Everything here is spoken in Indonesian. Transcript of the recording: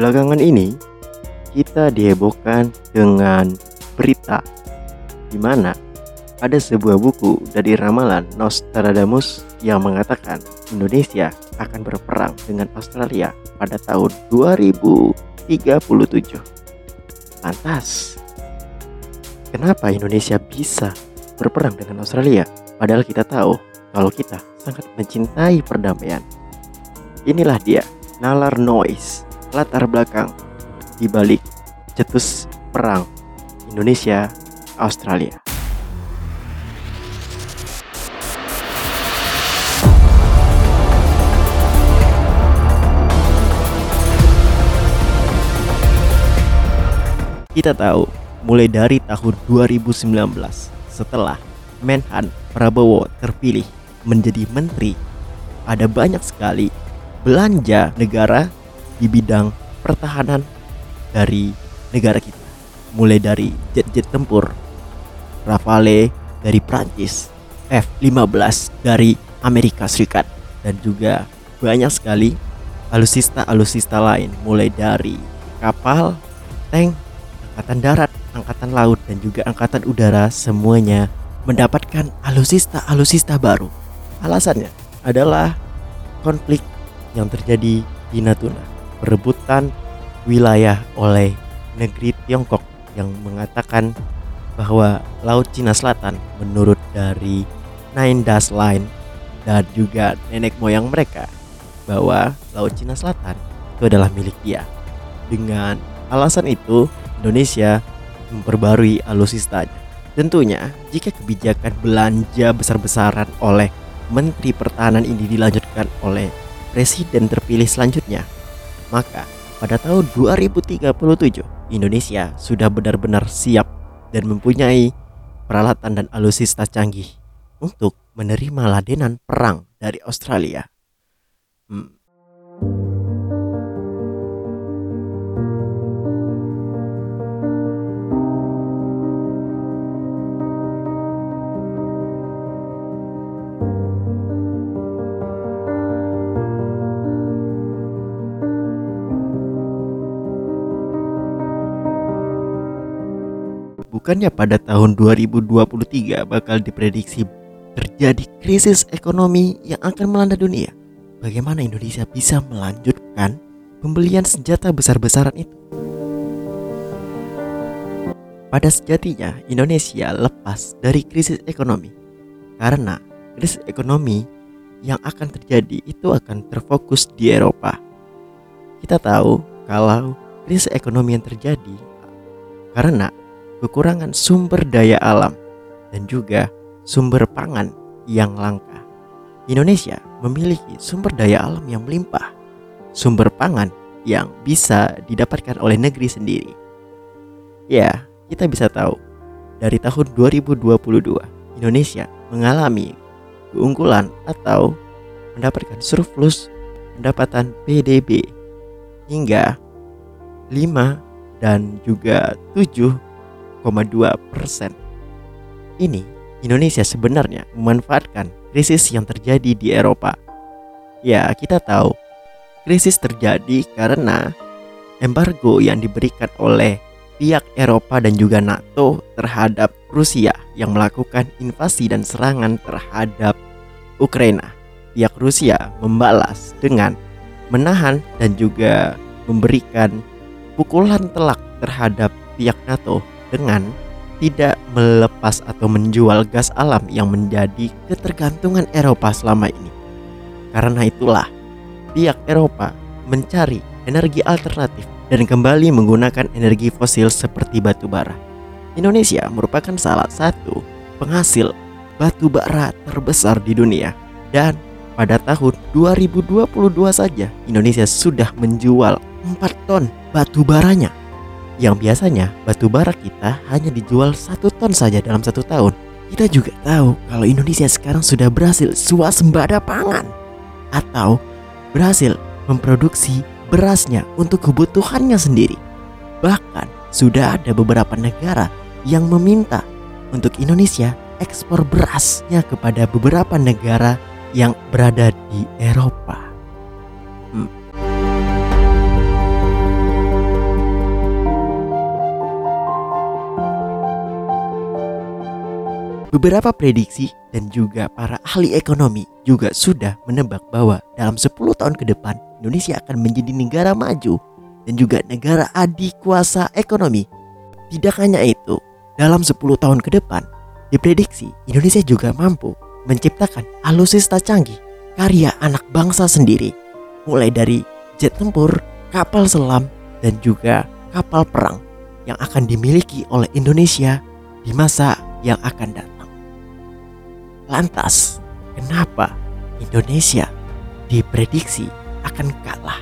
Belakangan ini kita dihebohkan dengan berita di mana ada sebuah buku dari ramalan Nostradamus yang mengatakan Indonesia akan berperang dengan Australia pada tahun 2037. Lantas, kenapa Indonesia bisa berperang dengan Australia? Padahal kita tahu kalau kita sangat mencintai perdamaian. Inilah dia, nalar noise, latar belakang di balik cetus perang Indonesia Australia. Kita tahu, mulai dari tahun 2019 setelah Menhan Prabowo terpilih menjadi menteri, ada banyak sekali belanja negara di bidang pertahanan dari negara kita. Mulai dari jet-jet tempur, Rafale dari Prancis, F-15 dari Amerika Serikat, dan juga banyak sekali alusista-alusista lain mulai dari kapal, tank, angkatan darat, angkatan laut dan juga angkatan udara semuanya mendapatkan alusista-alusista baru. Alasannya adalah konflik yang terjadi di Natuna, perebutan wilayah oleh negeri Tiongkok yang mengatakan bahwa Laut Cina Selatan menurut dari Nine Dash Line dan juga nenek moyang mereka bahwa Laut Cina Selatan itu adalah milik dia. Dengan alasan itu, Indonesia memperbarui alusistanya. Tentunya, jika kebijakan belanja besar-besaran oleh Menteri Pertahanan ini dilanjutkan oleh Presiden terpilih selanjutnya, maka pada tahun 2037 Indonesia sudah benar-benar siap dan mempunyai peralatan dan alusista canggih untuk menerima ladenan perang dari Australia. Hmm. Bukannya pada tahun 2023 bakal diprediksi terjadi krisis ekonomi yang akan melanda dunia? Bagaimana Indonesia bisa melanjutkan pembelian senjata besar-besaran itu? Pada sejatinya, Indonesia lepas dari krisis ekonomi karena krisis ekonomi yang akan terjadi itu akan terfokus di Eropa. Kita tahu kalau krisis ekonomi yang terjadi karena kekurangan sumber daya alam, dan juga sumber pangan yang langka. Indonesia memiliki sumber daya alam yang melimpah, sumber pangan yang bisa didapatkan oleh negeri sendiri. Ya, kita bisa tahu dari tahun 2022 Indonesia mengalami keunggulan atau mendapatkan surplus pendapatan PDB hingga 5 dan juga 7 persen. Ini Indonesia sebenarnya memanfaatkan krisis yang terjadi di Eropa. Ya, kita tahu krisis terjadi karena embargo yang diberikan oleh pihak Eropa dan juga NATO terhadap Rusia yang melakukan invasi dan serangan terhadap Ukraina. Pihak Rusia membalas dengan menahan dan juga memberikan pukulan telak terhadap pihak NATO dengan tidak melepas atau menjual gas alam yang menjadi ketergantungan Eropa selama ini. Karena itulah, pihak Eropa mencari energi alternatif dan kembali menggunakan energi fosil seperti batu bara. Indonesia merupakan salah satu penghasil batu bara terbesar di dunia dan pada tahun 2022 saja Indonesia sudah menjual 4 ton batu baranya yang biasanya batu bara kita hanya dijual satu ton saja dalam satu tahun. Kita juga tahu kalau Indonesia sekarang sudah berhasil swasembada pangan atau berhasil memproduksi berasnya untuk kebutuhannya sendiri. Bahkan sudah ada beberapa negara yang meminta untuk Indonesia ekspor berasnya kepada beberapa negara yang berada di Eropa. Beberapa prediksi dan juga para ahli ekonomi juga sudah menebak bahwa dalam 10 tahun ke depan Indonesia akan menjadi negara maju dan juga negara adikuasa ekonomi. Tidak hanya itu, dalam 10 tahun ke depan diprediksi Indonesia juga mampu menciptakan alutsista canggih karya anak bangsa sendiri mulai dari jet tempur, kapal selam dan juga kapal perang yang akan dimiliki oleh Indonesia di masa yang akan datang. Lantas, kenapa Indonesia diprediksi akan kalah?